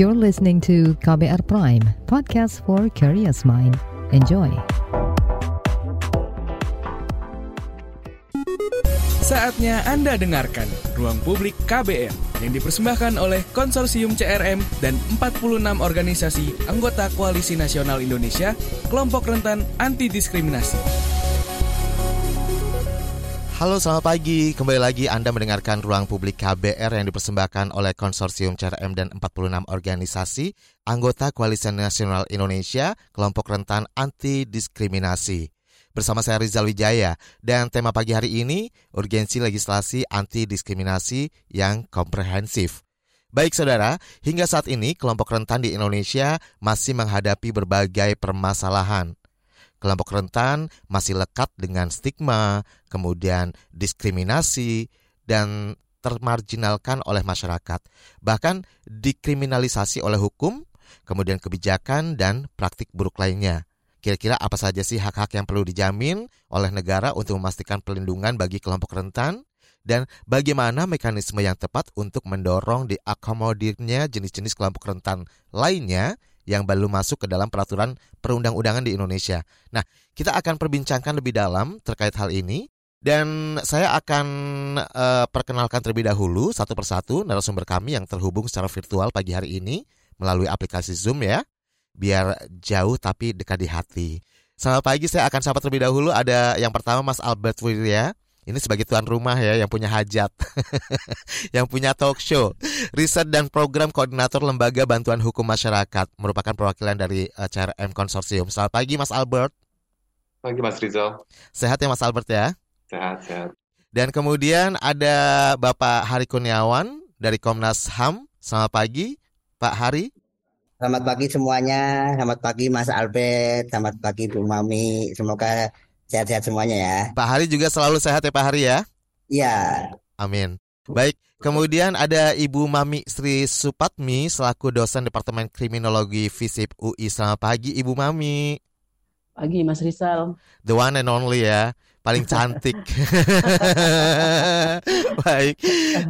You're listening to KBR Prime, podcast for curious mind. Enjoy. Saatnya Anda dengarkan Ruang Publik KBR yang dipersembahkan oleh Konsorsium CRM dan 46 organisasi anggota Koalisi Nasional Indonesia, kelompok rentan anti diskriminasi. Halo selamat pagi, kembali lagi Anda mendengarkan Ruang Publik KBR yang dipersembahkan oleh Konsorsium CRM dan 46 organisasi anggota Koalisi Nasional Indonesia, kelompok rentan anti diskriminasi bersama saya Rizal Wijaya dan tema pagi hari ini urgensi legislasi anti diskriminasi yang komprehensif. Baik saudara, hingga saat ini kelompok rentan di Indonesia masih menghadapi berbagai permasalahan. Kelompok rentan masih lekat dengan stigma, kemudian diskriminasi, dan termarginalkan oleh masyarakat. Bahkan dikriminalisasi oleh hukum, kemudian kebijakan dan praktik buruk lainnya. Kira-kira apa saja sih hak-hak yang perlu dijamin oleh negara untuk memastikan perlindungan bagi kelompok rentan? Dan bagaimana mekanisme yang tepat untuk mendorong diakomodirnya jenis-jenis kelompok rentan lainnya yang belum masuk ke dalam peraturan perundang-undangan di Indonesia. Nah, kita akan perbincangkan lebih dalam terkait hal ini dan saya akan uh, perkenalkan terlebih dahulu satu persatu narasumber kami yang terhubung secara virtual pagi hari ini melalui aplikasi Zoom ya biar jauh tapi dekat di hati. Selamat pagi, saya akan sapa terlebih dahulu. Ada yang pertama Mas Albert Wirya. Ini sebagai tuan rumah ya yang punya hajat, yang punya talk show, riset dan program koordinator Lembaga Bantuan Hukum Masyarakat, merupakan perwakilan dari uh, eh, CRM Konsorsium. Selamat pagi Mas Albert. Pagi Mas Rizal. Sehat ya Mas Albert ya? Sehat, sehat. Dan kemudian ada Bapak Hari Kurniawan dari Komnas HAM. Selamat pagi Pak Hari. Selamat pagi semuanya. Selamat pagi Mas Albert. Selamat pagi Bu Mami. Semoga sehat-sehat semuanya ya. Pak Hari juga selalu sehat ya Pak Hari ya? Iya. Amin. Baik, kemudian ada Ibu Mami Sri Supatmi selaku dosen Departemen Kriminologi FISIP UI. Selamat pagi Ibu Mami. Pagi Mas Rizal. The one and only ya paling cantik. Baik,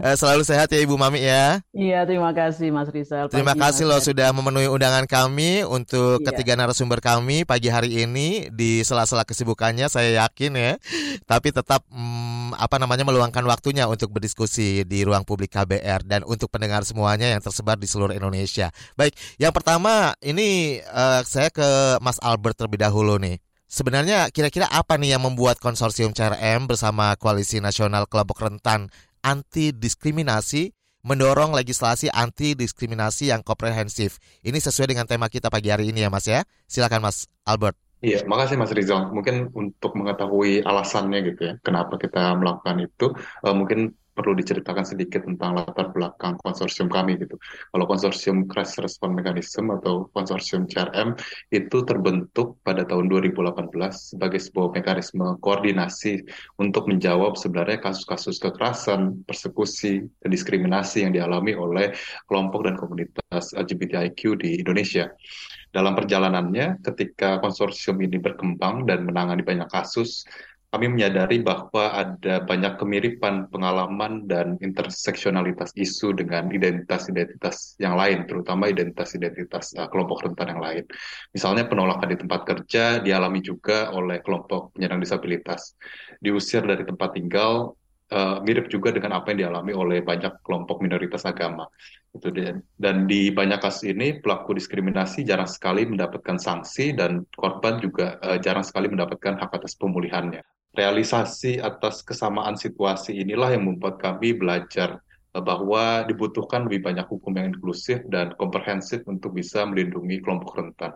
eh, selalu sehat ya Ibu Mami ya. Iya, terima kasih Mas Rizal. Terima kasih loh sudah memenuhi undangan kami untuk iya. ketiga narasumber kami pagi hari ini di sela-sela kesibukannya saya yakin ya. Tapi tetap hmm, apa namanya meluangkan waktunya untuk berdiskusi di ruang publik KBR dan untuk pendengar semuanya yang tersebar di seluruh Indonesia. Baik, yang pertama ini uh, saya ke Mas Albert terlebih dahulu nih. Sebenarnya kira-kira apa nih yang membuat konsorsium CRM bersama Koalisi Nasional Kelompok Rentan Anti Diskriminasi mendorong legislasi anti diskriminasi yang komprehensif. Ini sesuai dengan tema kita pagi hari ini ya Mas ya. Silakan Mas Albert. Iya, makasih Mas Rizal. Mungkin untuk mengetahui alasannya gitu ya, kenapa kita melakukan itu, uh, mungkin perlu diceritakan sedikit tentang latar belakang konsorsium kami gitu. Kalau konsorsium Crisis Response Mechanism atau konsorsium CRM itu terbentuk pada tahun 2018 sebagai sebuah mekanisme koordinasi untuk menjawab sebenarnya kasus-kasus kekerasan, persekusi, dan diskriminasi yang dialami oleh kelompok dan komunitas LGBTIQ di Indonesia. Dalam perjalanannya, ketika konsorsium ini berkembang dan menangani banyak kasus, kami menyadari bahwa ada banyak kemiripan pengalaman dan interseksionalitas isu dengan identitas-identitas yang lain, terutama identitas-identitas uh, kelompok rentan yang lain. Misalnya penolakan di tempat kerja dialami juga oleh kelompok penyandang disabilitas. Diusir dari tempat tinggal uh, mirip juga dengan apa yang dialami oleh banyak kelompok minoritas agama. Dan di banyak kasus ini pelaku diskriminasi jarang sekali mendapatkan sanksi dan korban juga uh, jarang sekali mendapatkan hak atas pemulihannya realisasi atas kesamaan situasi inilah yang membuat kami belajar eh, bahwa dibutuhkan lebih banyak hukum yang inklusif dan komprehensif untuk bisa melindungi kelompok rentan.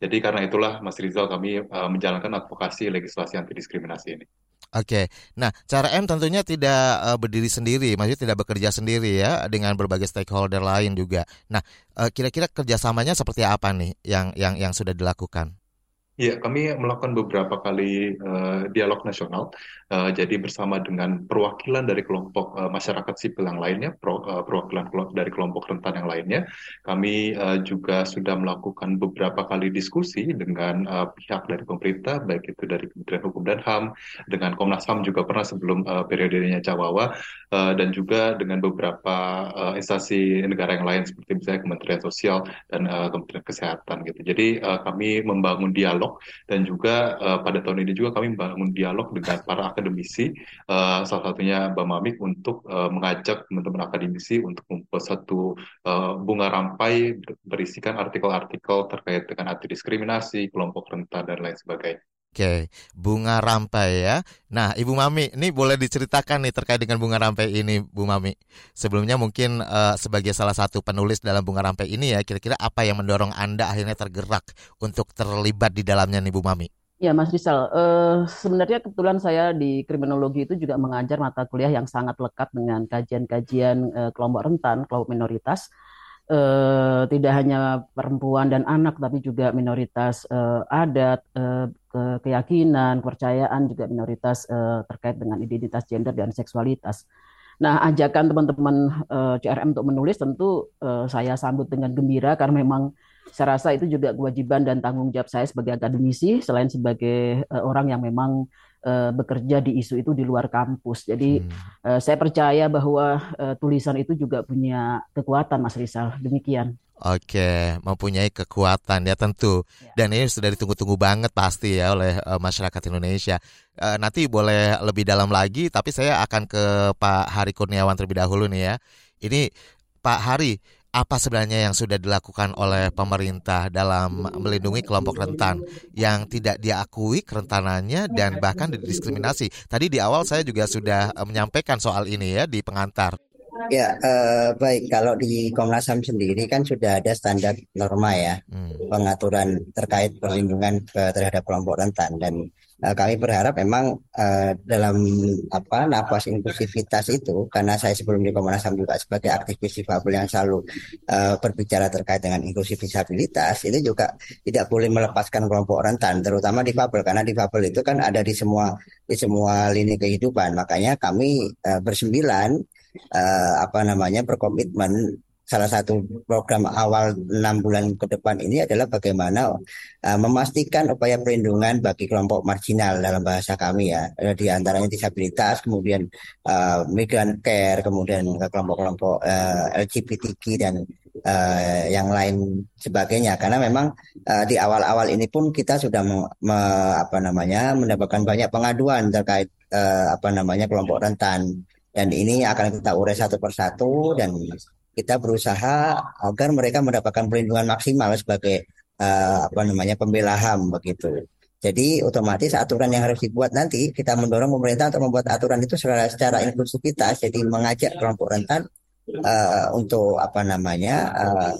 Jadi karena itulah Mas Rizal kami uh, menjalankan advokasi legislasi anti diskriminasi ini. Oke, nah cara M tentunya tidak uh, berdiri sendiri, maksudnya tidak bekerja sendiri ya dengan berbagai stakeholder lain juga. Nah, kira-kira kerjasamanya seperti apa nih yang yang yang sudah dilakukan? Iya, kami melakukan beberapa kali uh, dialog nasional. Uh, jadi bersama dengan perwakilan dari kelompok uh, masyarakat sipil yang lainnya, pro, uh, perwakilan dari kelompok rentan yang lainnya, kami uh, juga sudah melakukan beberapa kali diskusi dengan uh, pihak dari pemerintah, baik itu dari Kementerian Hukum dan HAM, dengan Komnas HAM juga pernah sebelum uh, periodenya Cawawa, uh, dan juga dengan beberapa uh, instansi negara yang lain seperti misalnya Kementerian Sosial dan uh, Kementerian Kesehatan gitu. Jadi uh, kami membangun dialog dialog dan juga uh, pada tahun ini juga kami membangun dialog dengan para akademisi uh, salah satunya Mbak Mamik untuk uh, mengajak teman-teman akademisi untuk membuat satu uh, bunga rampai berisikan artikel-artikel terkait dengan anti diskriminasi, kelompok rentan dan lain sebagainya. Oke, bunga rampai ya. Nah, Ibu Mami, ini boleh diceritakan nih terkait dengan bunga rampai ini, Bu Mami. Sebelumnya mungkin uh, sebagai salah satu penulis dalam bunga rampai ini ya, kira-kira apa yang mendorong Anda akhirnya tergerak untuk terlibat di dalamnya nih, Bu Mami? Ya, Mas Rizal. Uh, sebenarnya kebetulan saya di kriminologi itu juga mengajar mata kuliah yang sangat lekat dengan kajian-kajian uh, kelompok rentan, kelompok minoritas eh, tidak hanya perempuan dan anak, tapi juga minoritas eh, adat, eh, ke keyakinan, kepercayaan, juga minoritas eh, terkait dengan identitas gender dan seksualitas. Nah, ajakan teman-teman eh, CRM untuk menulis tentu eh, saya sambut dengan gembira karena memang saya rasa itu juga kewajiban dan tanggung jawab saya sebagai akademisi selain sebagai uh, orang yang memang uh, bekerja di isu itu di luar kampus. Jadi hmm. uh, saya percaya bahwa uh, tulisan itu juga punya kekuatan Mas Rizal. Demikian. Oke, mempunyai kekuatan ya tentu. Ya. Dan ini sudah ditunggu-tunggu banget pasti ya oleh uh, masyarakat Indonesia. Uh, nanti boleh lebih dalam lagi, tapi saya akan ke Pak Hari Kurniawan terlebih dahulu nih ya. Ini Pak Hari, apa sebenarnya yang sudah dilakukan oleh pemerintah dalam melindungi kelompok rentan yang tidak diakui kerentanannya dan bahkan didiskriminasi. Tadi di awal saya juga sudah eh, menyampaikan soal ini ya di pengantar. Ya, eh, baik. Kalau di Komnas HAM sendiri kan sudah ada standar norma ya, hmm. pengaturan terkait perlindungan terhadap kelompok rentan dan uh, kami berharap memang uh, dalam apa nafas inklusivitas itu karena saya sebelum di Komnas HAM juga sebagai aktivis difabel yang selalu uh, berbicara terkait dengan inklusi disabilitas itu juga tidak boleh melepaskan kelompok rentan terutama difabel karena difabel itu kan ada di semua di semua lini kehidupan. Makanya kami uh, bersembilan uh, apa namanya berkomitmen salah satu program awal enam bulan ke depan ini adalah bagaimana uh, memastikan upaya perlindungan bagi kelompok marginal dalam bahasa kami ya, di antaranya disabilitas, kemudian uh, migran care, kemudian kelompok-kelompok uh, LGBTQ dan uh, yang lain sebagainya. Karena memang uh, di awal-awal ini pun kita sudah me, me, apa namanya mendapatkan banyak pengaduan terkait uh, apa namanya kelompok rentan dan ini akan kita urai satu persatu dan kita berusaha agar mereka mendapatkan perlindungan maksimal sebagai uh, apa namanya pembela HAM begitu. Jadi otomatis aturan yang harus dibuat nanti kita mendorong pemerintah untuk membuat aturan itu secara, secara inklusivitas, jadi mengajak kelompok rentan uh, untuk apa namanya uh,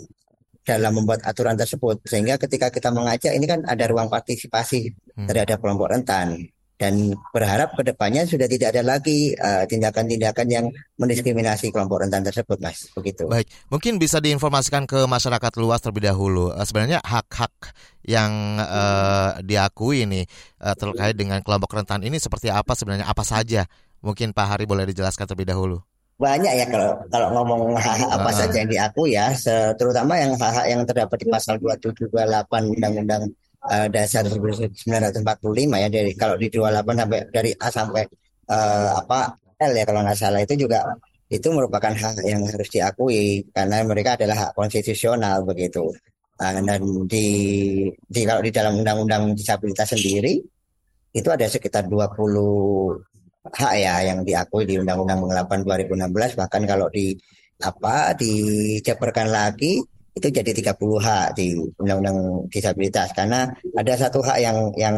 dalam membuat aturan tersebut sehingga ketika kita mengajak ini kan ada ruang partisipasi hmm. terhadap kelompok rentan dan berharap ke depannya sudah tidak ada lagi eh, tindakan-tindakan uh, yang mendiskriminasi kelompok rentan tersebut, Mas. Begitu. Baik, mungkin bisa diinformasikan ke masyarakat luas terlebih dahulu. Uh, sebenarnya hak-hak yang uh, diakui ini uh, terkait dengan kelompok rentan ini seperti apa sebenarnya? Apa saja? Mungkin Pak Hari boleh dijelaskan terlebih dahulu banyak ya kalau kalau ngomong hak-hak apa uh. saja yang diakui ya terutama yang hak-hak yang terdapat di pasal 2728 Undang-Undang uh, dasar 1945 ya dari kalau di 28 sampai dari A sampai uh, apa L ya kalau nggak salah itu juga itu merupakan hak yang harus diakui karena mereka adalah hak konstitusional begitu. Uh, dan di, di kalau di dalam undang-undang disabilitas sendiri itu ada sekitar 20 hak ya yang diakui di Undang-Undang 8 2016 bahkan kalau di apa dijabarkan lagi itu jadi 30 hak di undang-undang disabilitas karena ada satu hak yang yang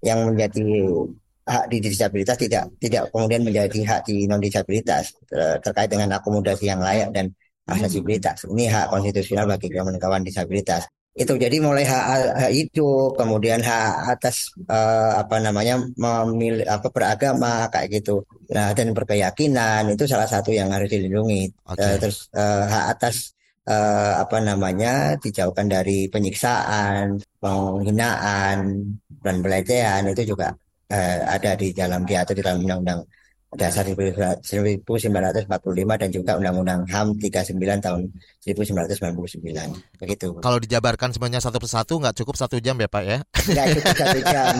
yang menjadi hak di disabilitas tidak tidak kemudian menjadi hak di non disabilitas terkait dengan akomodasi yang layak dan aksesibilitas. Ini hak konstitusional bagi kawan-kawan disabilitas. Itu jadi mulai hak, hak hidup, kemudian hak atas uh, apa namanya memilih apa beragama kayak gitu. Nah, dan berkeyakinan itu salah satu yang harus dilindungi. Okay. Uh, terus uh, hak atas uh, apa namanya dijauhkan dari penyiksaan, penghinaan, dan pelecehan. Itu juga uh, ada di dalam diatur di dalam undang-undang dasar 1945 dan juga Undang-Undang HAM 39 tahun 1999 begitu. Kalau dijabarkan semuanya satu persatu nggak cukup satu jam ya Pak ya? Nggak cukup satu jam.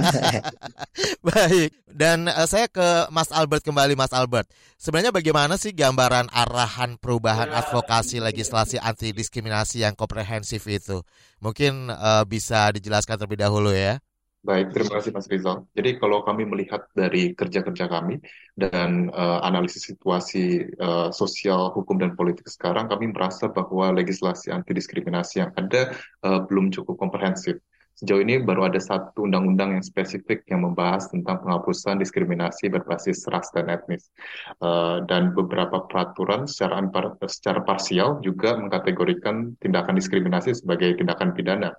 Baik dan uh, saya ke Mas Albert kembali Mas Albert. Sebenarnya bagaimana sih gambaran arahan perubahan advokasi legislasi anti diskriminasi yang komprehensif itu? Mungkin uh, bisa dijelaskan terlebih dahulu ya. Baik, terima kasih Mas Rizal. Jadi kalau kami melihat dari kerja-kerja kami dan uh, analisis situasi uh, sosial, hukum, dan politik sekarang, kami merasa bahwa legislasi anti diskriminasi yang ada uh, belum cukup komprehensif. Sejauh ini baru ada satu undang-undang yang spesifik yang membahas tentang penghapusan diskriminasi berbasis ras dan etnis. Uh, dan beberapa peraturan secara, secara parsial juga mengkategorikan tindakan diskriminasi sebagai tindakan pidana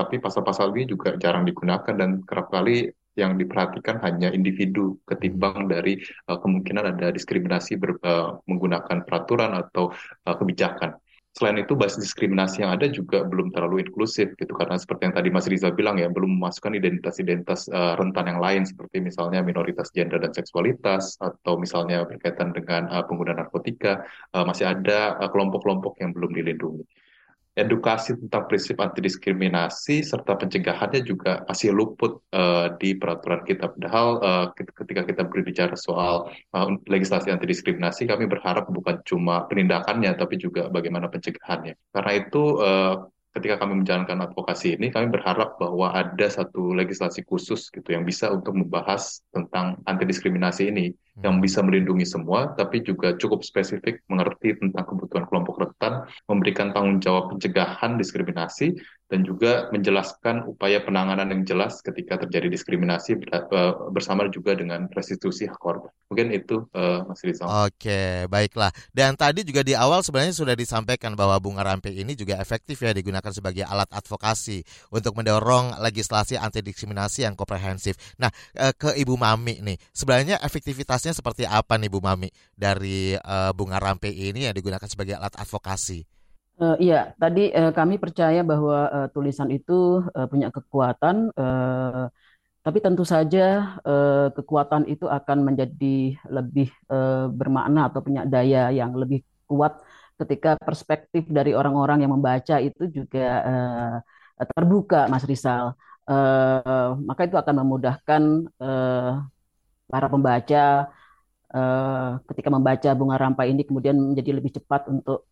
tapi pasal-pasal ini juga jarang digunakan dan kerap kali yang diperhatikan hanya individu ketimbang dari uh, kemungkinan ada diskriminasi ber, uh, menggunakan peraturan atau uh, kebijakan. Selain itu, basis diskriminasi yang ada juga belum terlalu inklusif gitu karena seperti yang tadi Mas Riza bilang ya belum memasukkan identitas-identitas uh, rentan yang lain seperti misalnya minoritas gender dan seksualitas atau misalnya berkaitan dengan uh, pengguna narkotika uh, masih ada kelompok-kelompok uh, yang belum dilindungi edukasi tentang prinsip anti diskriminasi serta pencegahannya juga masih luput uh, di peraturan kita. Padahal uh, ketika kita berbicara soal uh, legislasi anti diskriminasi, kami berharap bukan cuma penindakannya, tapi juga bagaimana pencegahannya. Karena itu uh, ketika kami menjalankan advokasi ini, kami berharap bahwa ada satu legislasi khusus gitu yang bisa untuk membahas tentang anti diskriminasi ini. Yang bisa melindungi semua, tapi juga cukup spesifik mengerti tentang kebutuhan kelompok rentan, memberikan tanggung jawab pencegahan diskriminasi, dan juga menjelaskan upaya penanganan yang jelas ketika terjadi diskriminasi eh, bersama juga dengan restitusi hak korban. Mungkin itu uh, Mas Rizal. Oke, baiklah. Dan tadi juga di awal sebenarnya sudah disampaikan bahwa bunga rampe ini juga efektif ya digunakan sebagai alat advokasi untuk mendorong legislasi anti diskriminasi yang komprehensif. Nah, eh, ke Ibu Mami nih, sebenarnya efektivitasnya seperti apa nih Bu Mami dari uh, bunga rampe ini yang digunakan sebagai alat advokasi? Uh, iya, tadi uh, kami percaya bahwa uh, tulisan itu uh, punya kekuatan, uh, tapi tentu saja uh, kekuatan itu akan menjadi lebih uh, bermakna atau punya daya yang lebih kuat ketika perspektif dari orang-orang yang membaca itu juga uh, terbuka, Mas Rizal. Uh, maka itu akan memudahkan uh, para pembaca uh, ketika membaca bunga rampai ini kemudian menjadi lebih cepat untuk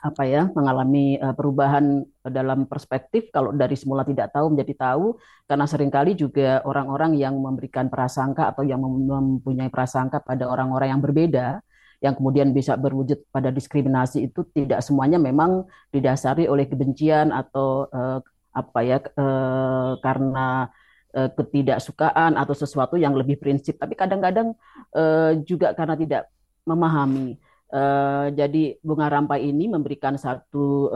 apa ya mengalami uh, perubahan dalam perspektif. Kalau dari semula tidak tahu menjadi tahu karena sering kali juga orang-orang yang memberikan prasangka atau yang mempunyai prasangka pada orang-orang yang berbeda yang kemudian bisa berwujud pada diskriminasi itu tidak semuanya memang didasari oleh kebencian atau uh, apa ya karena uh, ketidaksukaan atau sesuatu yang lebih prinsip. Tapi kadang-kadang uh, juga karena tidak memahami. Uh, jadi bunga rampai ini memberikan satu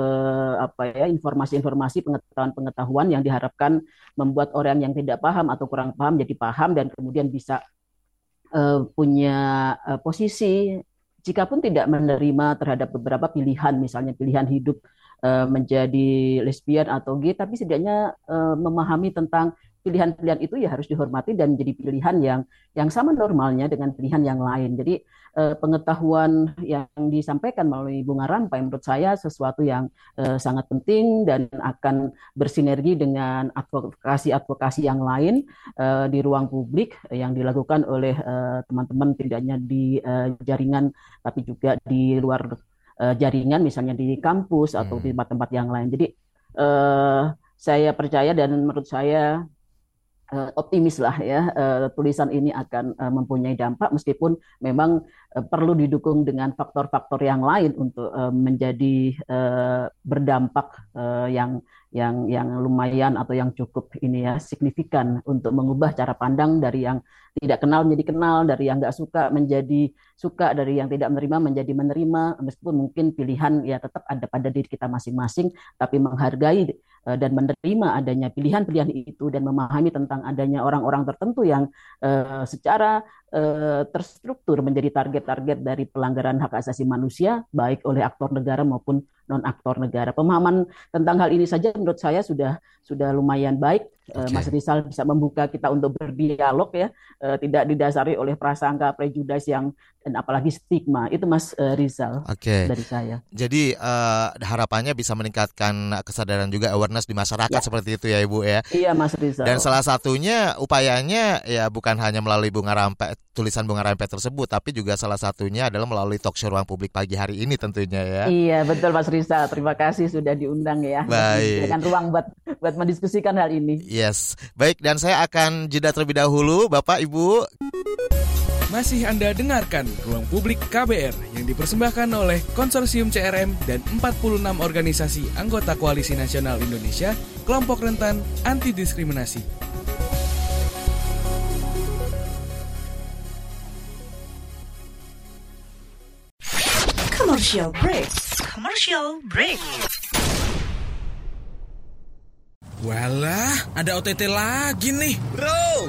apa ya informasi-informasi pengetahuan-pengetahuan yang diharapkan membuat orang yang tidak paham atau kurang paham jadi paham dan kemudian bisa punya posisi. Jika pun tidak menerima terhadap beberapa pilihan misalnya pilihan hidup menjadi lesbian atau gay tapi setidaknya memahami tentang pilihan-pilihan itu ya harus dihormati dan menjadi pilihan yang yang sama normalnya dengan pilihan yang lain. Jadi eh, pengetahuan yang disampaikan melalui bunga rampai menurut saya sesuatu yang eh, sangat penting dan akan bersinergi dengan advokasi-advokasi yang lain eh, di ruang publik yang dilakukan oleh eh, teman-teman tidak hanya di eh, jaringan tapi juga di luar eh, jaringan misalnya di kampus atau di hmm. tempat-tempat yang lain. Jadi eh, saya percaya dan menurut saya uh, optimis lah ya uh, tulisan ini akan uh, mempunyai dampak meskipun memang perlu didukung dengan faktor-faktor yang lain untuk menjadi berdampak yang yang yang lumayan atau yang cukup ini ya signifikan untuk mengubah cara pandang dari yang tidak kenal menjadi kenal, dari yang nggak suka menjadi suka, dari yang tidak menerima menjadi menerima, meskipun mungkin pilihan ya tetap ada pada diri kita masing-masing, tapi menghargai uh, dan menerima adanya pilihan-pilihan itu dan memahami tentang adanya orang-orang tertentu yang uh, secara uh, terstruktur menjadi target-target dari pelanggaran hak asasi manusia, baik oleh aktor negara maupun non aktor negara. Pemahaman tentang hal ini saja menurut saya sudah sudah lumayan baik. Okay. Mas Rizal bisa membuka kita untuk berdialog ya, tidak didasari oleh prasangka prejudice yang dan apalagi stigma. Itu Mas Rizal okay. dari saya. Jadi uh, harapannya bisa meningkatkan kesadaran juga awareness di masyarakat ya. seperti itu ya Ibu ya. Iya Mas Rizal. Dan salah satunya upayanya ya bukan hanya melalui bunga rampe tulisan bunga rampe tersebut, tapi juga salah satunya adalah melalui talk show ruang publik pagi hari ini tentunya ya. Iya betul Mas Rizal. Terima kasih sudah diundang ya. Baik. Dengan ruang buat buat mendiskusikan hal ini. Yes, baik dan saya akan jeda terlebih dahulu, Bapak Ibu. Masih Anda dengarkan Ruang Publik KBR yang dipersembahkan oleh Konsorsium CRM dan 46 organisasi anggota Koalisi Nasional Indonesia, kelompok rentan anti diskriminasi. Commercial break. Commercial break. Walah, ada OTT lagi nih. Bro,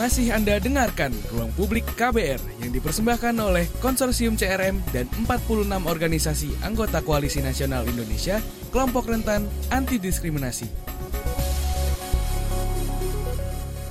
Masih Anda dengarkan Ruang Publik KBR yang dipersembahkan oleh Konsorsium CRM dan 46 organisasi anggota Koalisi Nasional Indonesia, kelompok rentan anti diskriminasi.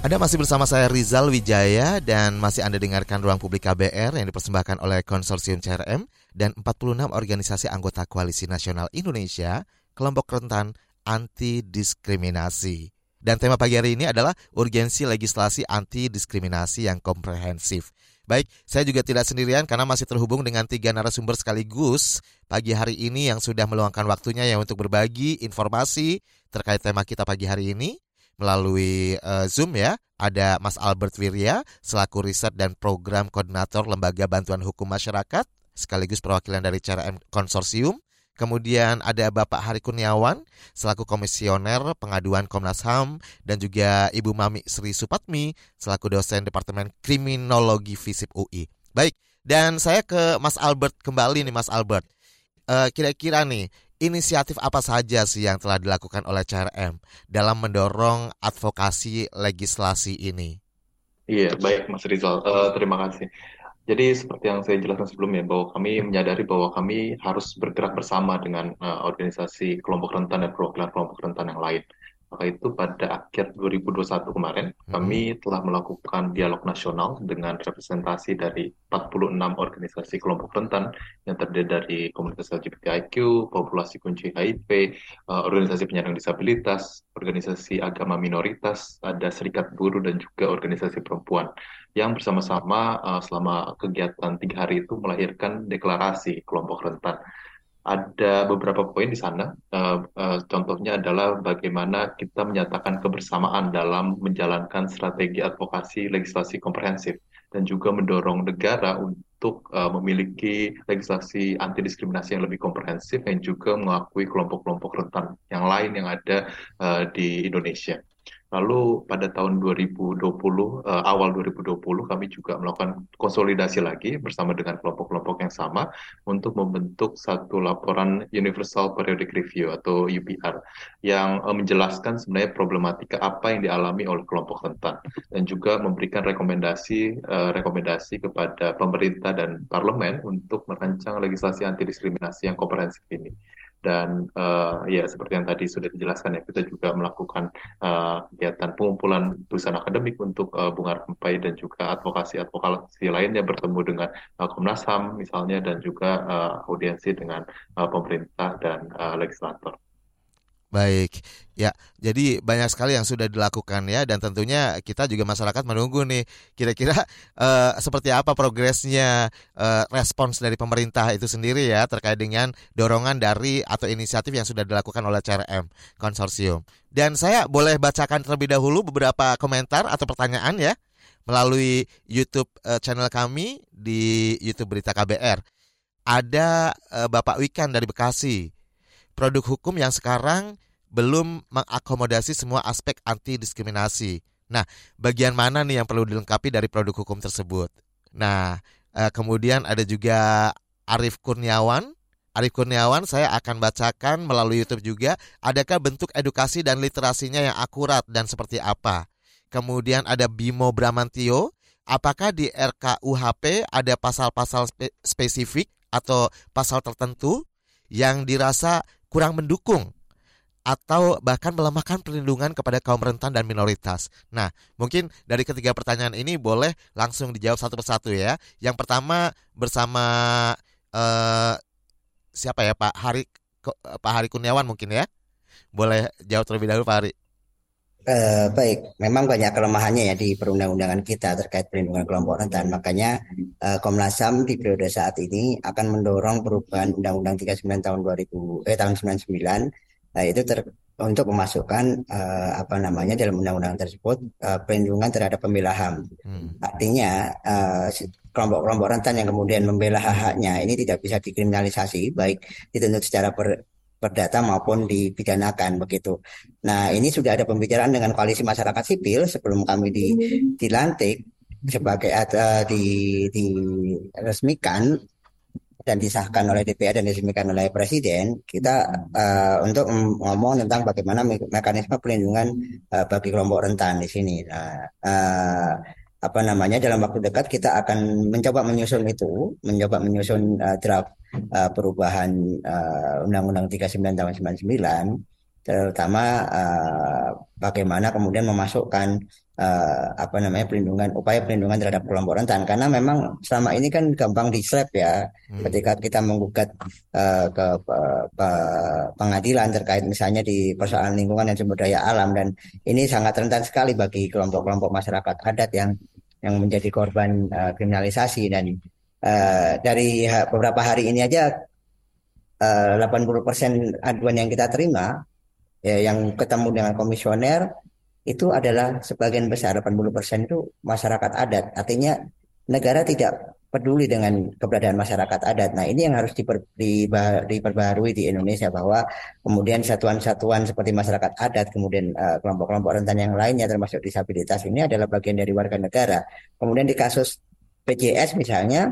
Anda masih bersama saya Rizal Wijaya dan masih Anda dengarkan Ruang Publik KBR yang dipersembahkan oleh Konsorsium CRM dan 46 organisasi anggota Koalisi Nasional Indonesia, kelompok rentan anti diskriminasi. Dan tema pagi hari ini adalah urgensi legislasi anti diskriminasi yang komprehensif. Baik, saya juga tidak sendirian karena masih terhubung dengan tiga narasumber sekaligus pagi hari ini yang sudah meluangkan waktunya ya untuk berbagi informasi terkait tema kita pagi hari ini melalui uh, Zoom ya. Ada Mas Albert Wirya selaku riset dan program koordinator Lembaga Bantuan Hukum Masyarakat sekaligus perwakilan dari CRM Konsorsium. Kemudian ada Bapak Hari Kurniawan selaku komisioner pengaduan Komnas HAM dan juga Ibu Mami Sri Supatmi selaku dosen Departemen Kriminologi FISIP UI. Baik, dan saya ke Mas Albert kembali nih Mas Albert. kira kira-kira nih inisiatif apa saja sih yang telah dilakukan oleh CRM dalam mendorong advokasi legislasi ini? Iya, baik Mas Rizal. Uh, terima kasih. Jadi seperti yang saya jelaskan sebelumnya bahwa kami menyadari bahwa kami harus bergerak bersama dengan uh, organisasi kelompok rentan dan perwakilan kelompok rentan yang lain. Maka itu pada akhir 2021 kemarin hmm. kami telah melakukan dialog nasional dengan representasi dari 46 organisasi kelompok rentan yang terdiri dari komunitas LGBTIQ, populasi kunci HIV, uh, organisasi penyandang disabilitas, organisasi agama minoritas, ada serikat buruh dan juga organisasi perempuan yang bersama-sama uh, selama kegiatan tiga hari itu melahirkan deklarasi kelompok rentan. Ada beberapa poin di sana, uh, uh, contohnya adalah bagaimana kita menyatakan kebersamaan dalam menjalankan strategi advokasi legislasi komprehensif dan juga mendorong negara untuk uh, memiliki legislasi anti diskriminasi yang lebih komprehensif yang juga mengakui kelompok-kelompok rentan yang lain yang ada uh, di Indonesia. Lalu pada tahun 2020, uh, eh, awal 2020 kami juga melakukan konsolidasi lagi bersama dengan kelompok-kelompok yang sama untuk membentuk satu laporan Universal Periodic Review atau UPR yang uh, menjelaskan sebenarnya problematika apa yang dialami oleh kelompok rentan dan juga memberikan rekomendasi uh, rekomendasi kepada pemerintah dan parlemen untuk merancang legislasi anti diskriminasi yang komprehensif ini. Dan uh, ya seperti yang tadi sudah dijelaskan ya kita juga melakukan uh, kegiatan pengumpulan tulisan akademik untuk uh, Bunga Rampai dan juga advokasi-advokasi lainnya bertemu dengan uh, Komnas HAM misalnya dan juga uh, audiensi dengan uh, pemerintah dan uh, legislator. Baik, ya. Jadi banyak sekali yang sudah dilakukan ya, dan tentunya kita juga masyarakat menunggu nih, kira-kira uh, seperti apa progresnya uh, respons dari pemerintah itu sendiri ya terkait dengan dorongan dari atau inisiatif yang sudah dilakukan oleh CRM konsorsium. Dan saya boleh bacakan terlebih dahulu beberapa komentar atau pertanyaan ya melalui YouTube uh, channel kami di YouTube Berita KBR. Ada uh, Bapak Wikan dari Bekasi produk hukum yang sekarang belum mengakomodasi semua aspek anti diskriminasi. Nah, bagian mana nih yang perlu dilengkapi dari produk hukum tersebut? Nah, eh, kemudian ada juga Arif Kurniawan. Arif Kurniawan saya akan bacakan melalui YouTube juga. Adakah bentuk edukasi dan literasinya yang akurat dan seperti apa? Kemudian ada Bimo Bramantio. Apakah di RKUHP ada pasal-pasal spe spesifik atau pasal tertentu yang dirasa kurang mendukung atau bahkan melemahkan perlindungan kepada kaum rentan dan minoritas. Nah, mungkin dari ketiga pertanyaan ini boleh langsung dijawab satu persatu ya. Yang pertama bersama uh, siapa ya Pak Hari Pak Hari Kurniawan mungkin ya. Boleh jawab terlebih dahulu Pak Hari. Uh, baik, memang banyak kelemahannya ya di perundang-undangan kita terkait perlindungan kelompok rentan. Makanya uh, Komnas HAM di periode saat ini akan mendorong perubahan Undang-Undang 39 tahun 2000 eh tahun 99 nah, itu ter, untuk memasukkan uh, apa namanya dalam undang-undang tersebut uh, perlindungan terhadap pembela HAM. Hmm. Artinya kelompok-kelompok uh, rentan yang kemudian membela hak-haknya ini tidak bisa dikriminalisasi baik dituntut secara per, perdata maupun dipidanakan begitu. Nah ini sudah ada pembicaraan dengan koalisi masyarakat sipil sebelum kami di, dilantik sebagai uh, di diresmikan dan disahkan oleh DPR dan diresmikan oleh Presiden, kita uh, untuk ngomong tentang bagaimana me mekanisme pelindungan uh, bagi kelompok rentan di sini. Nah, uh, apa namanya dalam waktu dekat kita akan mencoba menyusun itu, mencoba menyusun uh, draft uh, perubahan Undang-Undang uh, 39 tahun 99 terutama uh, bagaimana kemudian memasukkan uh, apa namanya pelindungan upaya pelindungan terhadap kelompok rentan karena memang selama ini kan gampang dislap ya hmm. ketika kita menggugat uh, ke uh, pengadilan terkait misalnya di persoalan lingkungan dan sumber daya alam. Dan ini sangat rentan sekali bagi kelompok-kelompok masyarakat adat yang yang menjadi korban uh, kriminalisasi. Dan uh, dari beberapa hari ini aja uh, 80% aduan yang kita terima ya, yang ketemu dengan komisioner itu adalah sebagian besar 80% itu masyarakat adat. Artinya negara tidak peduli dengan keberadaan masyarakat adat. Nah ini yang harus diper, diperbarui di Indonesia bahwa kemudian satuan-satuan seperti masyarakat adat, kemudian uh, kelompok-kelompok rentan yang lainnya termasuk disabilitas ini adalah bagian dari warga negara. Kemudian di kasus PJS misalnya,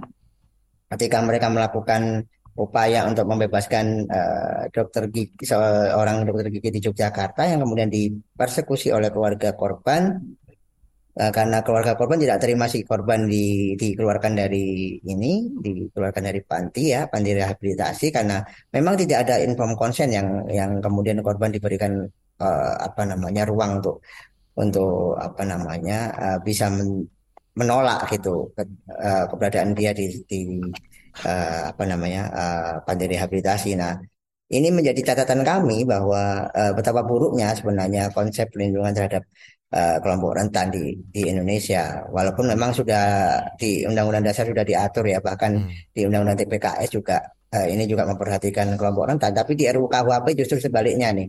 ketika mereka melakukan upaya untuk membebaskan uh, dokter gigi seorang dokter gigi di Yogyakarta yang kemudian dipersekusi oleh keluarga korban. Uh, karena keluarga korban tidak terima si korban di, dikeluarkan dari ini dikeluarkan dari panti ya panti rehabilitasi karena memang tidak ada inform konsen yang yang kemudian korban diberikan uh, apa namanya ruang untuk untuk apa namanya uh, bisa men, menolak gitu ke, uh, keberadaan dia di, di uh, apa namanya uh, panti rehabilitasi. Nah, ini menjadi catatan kami bahwa uh, betapa buruknya sebenarnya konsep pelindungan terhadap uh, kelompok rentan di di Indonesia. Walaupun memang sudah di Undang-Undang Dasar sudah diatur ya, bahkan hmm. di Undang-Undang TPKS juga uh, ini juga memperhatikan kelompok rentan. Tapi di RUU KUHP justru sebaliknya nih.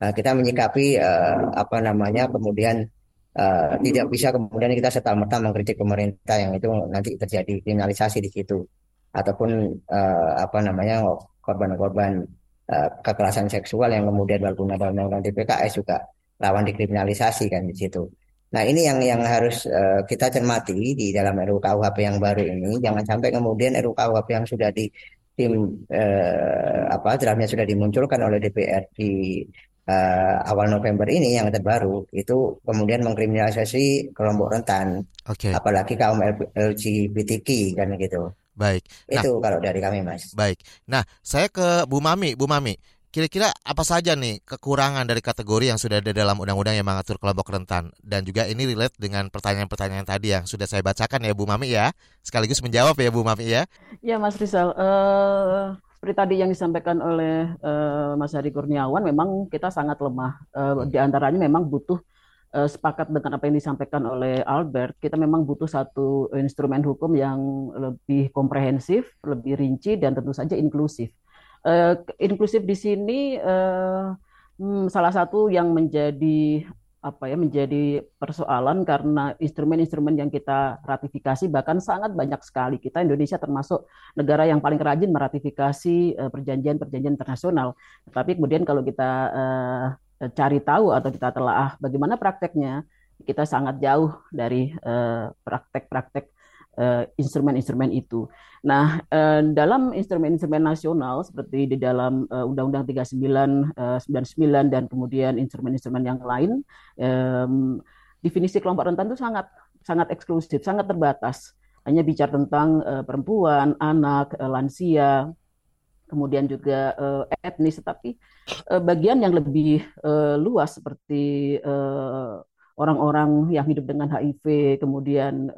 Uh, kita menyikapi uh, apa namanya kemudian uh, tidak bisa kemudian kita serta merta mengkritik pemerintah yang itu nanti terjadi kriminalisasi di situ ataupun uh, apa namanya korban-korban uh, kekerasan seksual yang kemudian berguna dalam undang-undang TPKS juga lawan dikriminalisasi kan di situ. Nah ini yang yang harus uh, kita cermati di dalam RUU KUHP yang baru ini jangan sampai kemudian RUU KUHP yang sudah di tim uh, apa draftnya sudah dimunculkan oleh DPR di uh, awal November ini yang terbaru itu kemudian mengkriminalisasi kelompok rentan, okay. apalagi kaum LGBTQ kan gitu. Baik. Nah, itu kalau dari kami, Mas. Baik. Nah, saya ke Bu Mami, Bu Mami. kira-kira apa saja nih kekurangan dari kategori yang sudah ada dalam undang-undang yang mengatur kelompok rentan dan juga ini relate dengan pertanyaan-pertanyaan tadi yang sudah saya bacakan ya Bu Mami ya sekaligus menjawab ya Bu Mami ya. Ya Mas Rizal, uh, seperti tadi yang disampaikan oleh uh, Mas Hari Kurniawan, memang kita sangat lemah. Uh, di antaranya memang butuh uh, sepakat dengan apa yang disampaikan oleh Albert, kita memang butuh satu instrumen hukum yang lebih komprehensif, lebih rinci, dan tentu saja inklusif. Uh, inklusif di sini uh, hmm, salah satu yang menjadi apa ya menjadi persoalan karena instrumen-instrumen yang kita ratifikasi bahkan sangat banyak sekali kita Indonesia termasuk negara yang paling rajin meratifikasi perjanjian-perjanjian internasional. Tapi kemudian kalau kita cari tahu atau kita telah bagaimana prakteknya, kita sangat jauh dari uh, praktek-praktek uh, instrumen-instrumen itu. Nah, dalam instrumen-instrumen nasional seperti di dalam Undang-Undang 39 uh, 99 dan kemudian instrumen-instrumen yang lain, definisi kelompok rentan itu sangat sangat eksklusif, sangat terbatas. Hanya bicara tentang perempuan, anak, lansia, kemudian juga uh, etnis, tetapi uh, bagian yang lebih uh, luas seperti orang-orang yang hidup dengan HIV, kemudian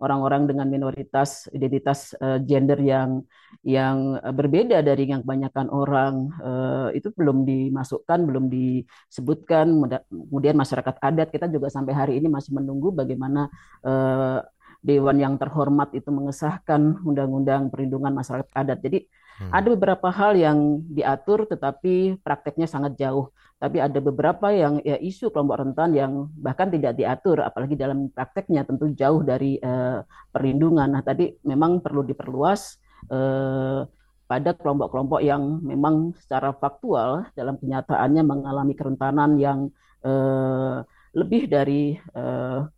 orang-orang dengan minoritas identitas uh, gender yang yang berbeda dari yang kebanyakan orang uh, itu belum dimasukkan, belum disebutkan. Kemudian masyarakat adat kita juga sampai hari ini masih menunggu bagaimana uh, Dewan yang terhormat itu mengesahkan Undang-Undang Perlindungan Masyarakat Adat. Jadi Hmm. Ada beberapa hal yang diatur tetapi prakteknya sangat jauh. Tapi ada beberapa yang ya, isu kelompok rentan yang bahkan tidak diatur, apalagi dalam prakteknya tentu jauh dari uh, perlindungan. Nah tadi memang perlu diperluas uh, pada kelompok-kelompok yang memang secara faktual dalam kenyataannya mengalami kerentanan yang uh, lebih dari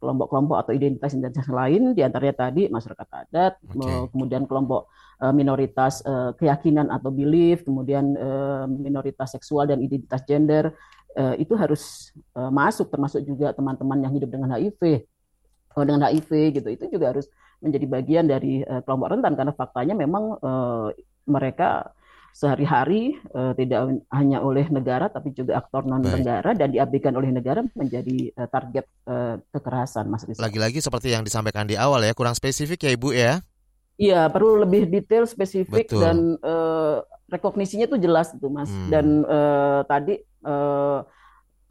kelompok-kelompok uh, atau identitas-identitas lain, di antaranya tadi masyarakat adat, okay. kemudian kelompok uh, minoritas uh, keyakinan atau belief, kemudian uh, minoritas seksual dan identitas gender, uh, itu harus uh, masuk, termasuk juga teman-teman yang hidup dengan HIV, oh, dengan HIV gitu, itu juga harus menjadi bagian dari uh, kelompok rentan karena faktanya memang uh, mereka sehari-hari uh, tidak hanya oleh negara tapi juga aktor non negara dan diabaikan oleh negara menjadi uh, target uh, kekerasan Mas Rizal. Lagi-lagi seperti yang disampaikan di awal ya kurang spesifik ya Ibu ya. Iya perlu lebih detail spesifik Betul. dan uh, rekognisinya itu jelas itu Mas hmm. dan uh, tadi uh,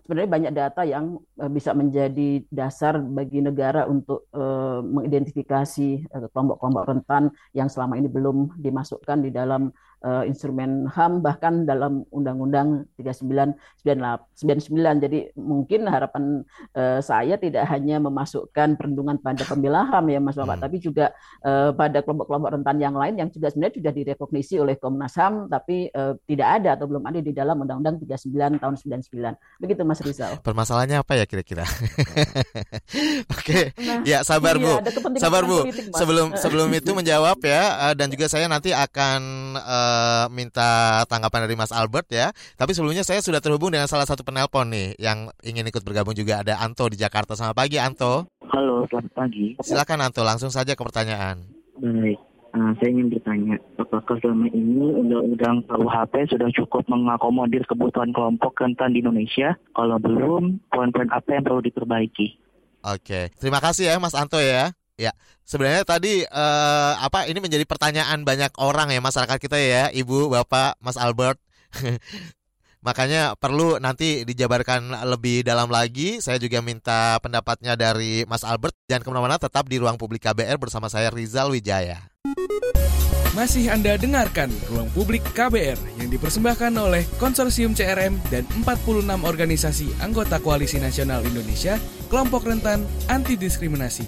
sebenarnya banyak data yang uh, bisa menjadi dasar bagi negara untuk uh, mengidentifikasi kelompok-kelompok rentan yang selama ini belum dimasukkan di dalam uh, instrumen HAM bahkan dalam Undang-Undang 39 99. Jadi mungkin harapan uh, saya tidak hanya memasukkan perlindungan pada pembela HAM ya Mas Bapak, hmm. tapi juga uh, pada kelompok-kelompok rentan yang lain yang juga sebenarnya sudah direkognisi oleh Komnas HAM tapi uh, tidak ada atau belum ada di dalam Undang-Undang 39 tahun 99. Begitu Mas Rizal. Permasalahannya apa ya kira-kira? Oke, okay. nah, ya sabar iya, Bu. Sabar Bu. Politik, sebelum sebelum itu menjawab ya dan juga saya nanti akan uh, uh, minta tanggapan dari Mas Albert ya. Tapi sebelumnya saya sudah terhubung dengan salah satu penelpon nih yang ingin ikut bergabung juga ada Anto di Jakarta. Selamat pagi Anto. Halo, selamat pagi. Silakan Anto, langsung saja ke pertanyaan. Baik. Uh, saya ingin bertanya, apakah selama ini undang-undang KUHP sudah cukup mengakomodir kebutuhan kelompok rentan di Indonesia? Kalau belum, poin-poin apa yang perlu diperbaiki? Oke, terima kasih ya Mas Anto ya. Ya, sebenarnya tadi uh, apa ini menjadi pertanyaan banyak orang ya masyarakat kita ya, Ibu, Bapak, Mas Albert. Makanya perlu nanti dijabarkan lebih dalam lagi. Saya juga minta pendapatnya dari Mas Albert. Jangan ke mana-mana, tetap di ruang publik KBR bersama saya Rizal Wijaya. Masih Anda dengarkan Ruang Publik KBR yang dipersembahkan oleh Konsorsium CRM dan 46 organisasi anggota Koalisi Nasional Indonesia, Kelompok Rentan Anti Diskriminasi.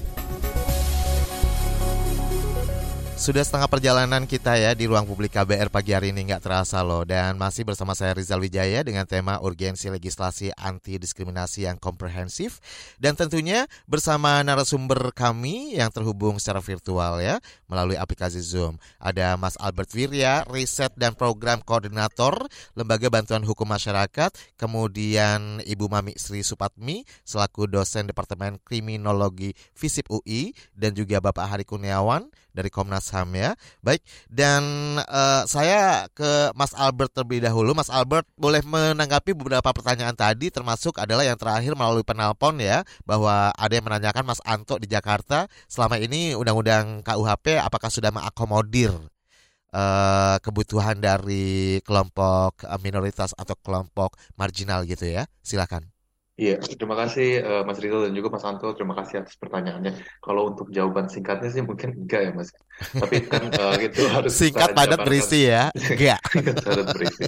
Sudah setengah perjalanan kita ya di ruang publik KBR pagi hari ini nggak terasa loh. Dan masih bersama saya Rizal Wijaya dengan tema urgensi legislasi anti diskriminasi yang komprehensif. Dan tentunya bersama narasumber kami yang terhubung secara virtual ya melalui aplikasi Zoom. Ada Mas Albert Wirya, riset dan program koordinator Lembaga Bantuan Hukum Masyarakat, kemudian Ibu Mami Sri Supatmi selaku dosen Departemen Kriminologi FISIP UI dan juga Bapak Hari Kurniawan dari Komnas HAM ya. Baik, dan uh, saya ke Mas Albert terlebih dahulu. Mas Albert boleh menanggapi beberapa pertanyaan tadi termasuk adalah yang terakhir melalui penelpon ya bahwa ada yang menanyakan Mas Anto di Jakarta selama ini undang-undang KUHP apakah sudah mengakomodir uh, kebutuhan dari kelompok minoritas atau kelompok marginal gitu ya. Silakan. Iya, terima kasih uh, Mas Rizal dan juga Mas Anto. Terima kasih atas pertanyaannya. Kalau untuk jawaban singkatnya sih mungkin enggak ya Mas. Tapi kan uh, itu harus singkat padat berisi ya. Enggak. singkat padat berisi.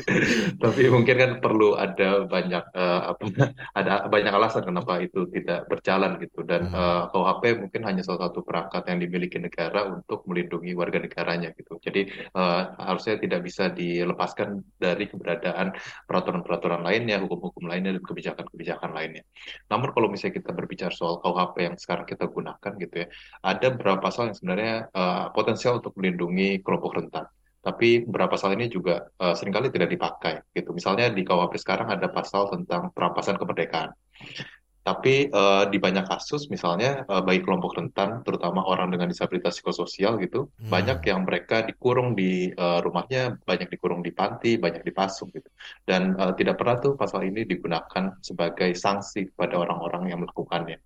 Tapi mungkin kan perlu ada banyak uh, apa ada banyak alasan kenapa itu tidak berjalan gitu dan uh, KUHP mungkin hanya salah satu perangkat yang dimiliki negara untuk melindungi warga negaranya gitu. Jadi uh, harusnya tidak bisa dilepaskan dari keberadaan peraturan-peraturan lainnya, hukum-hukum lainnya dan kebijakan-kebijakan lainnya. Namun kalau misalnya kita berbicara soal KUHP yang sekarang kita gunakan gitu ya, ada beberapa pasal yang sebenarnya uh, potensial untuk melindungi kelompok rentan. Tapi beberapa pasal ini juga uh, sering kali tidak dipakai gitu. Misalnya di KUHP sekarang ada pasal tentang perampasan kemerdekaan. Tapi uh, di banyak kasus, misalnya uh, bagi kelompok rentan, terutama orang dengan disabilitas psikososial gitu, hmm. banyak yang mereka dikurung di uh, rumahnya, banyak dikurung di panti, banyak dipasung gitu, dan uh, tidak pernah tuh pasal ini digunakan sebagai sanksi pada orang-orang yang melakukannya.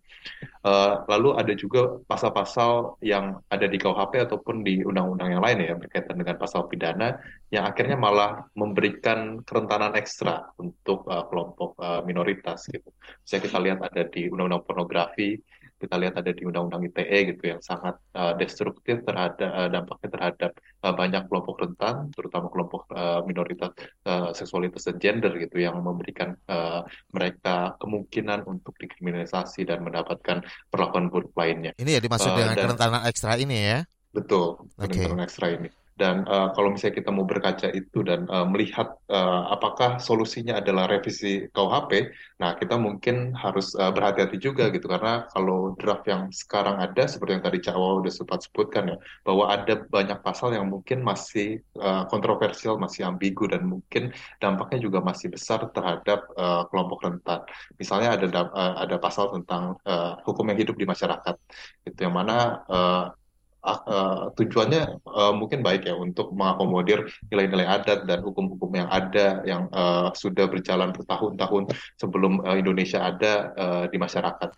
Uh, lalu ada juga pasal-pasal yang ada di KUHP ataupun di undang-undang yang lain ya berkaitan dengan pasal pidana yang akhirnya malah memberikan kerentanan ekstra untuk uh, kelompok uh, minoritas gitu. Saya kita lihat ada di undang-undang pornografi kita lihat ada di Undang-Undang ITE gitu yang sangat uh, destruktif terhadap uh, dampaknya terhadap uh, banyak kelompok rentan, terutama kelompok uh, minoritas uh, seksualitas dan gender gitu yang memberikan uh, mereka kemungkinan untuk dikriminalisasi dan mendapatkan perlakuan buruk lainnya. Ini ya dimaksud uh, dengan dan, kerentanan ekstra ini ya? Betul, kerentanan okay. ekstra ini. Dan uh, kalau misalnya kita mau berkaca itu dan uh, melihat uh, apakah solusinya adalah revisi KUHP, nah kita mungkin harus uh, berhati-hati juga gitu karena kalau draft yang sekarang ada seperti yang tadi Cawa udah sempat sebutkan ya, bahwa ada banyak pasal yang mungkin masih uh, kontroversial, masih ambigu dan mungkin dampaknya juga masih besar terhadap uh, kelompok rentan. Misalnya ada uh, ada pasal tentang uh, hukum yang hidup di masyarakat, itu yang mana uh, uh, tujuannya uh, mungkin baik ya untuk mengakomodir nilai-nilai adat dan hukum-hukum yang ada yang uh, sudah berjalan bertahun-tahun sebelum uh, Indonesia ada uh, di masyarakat.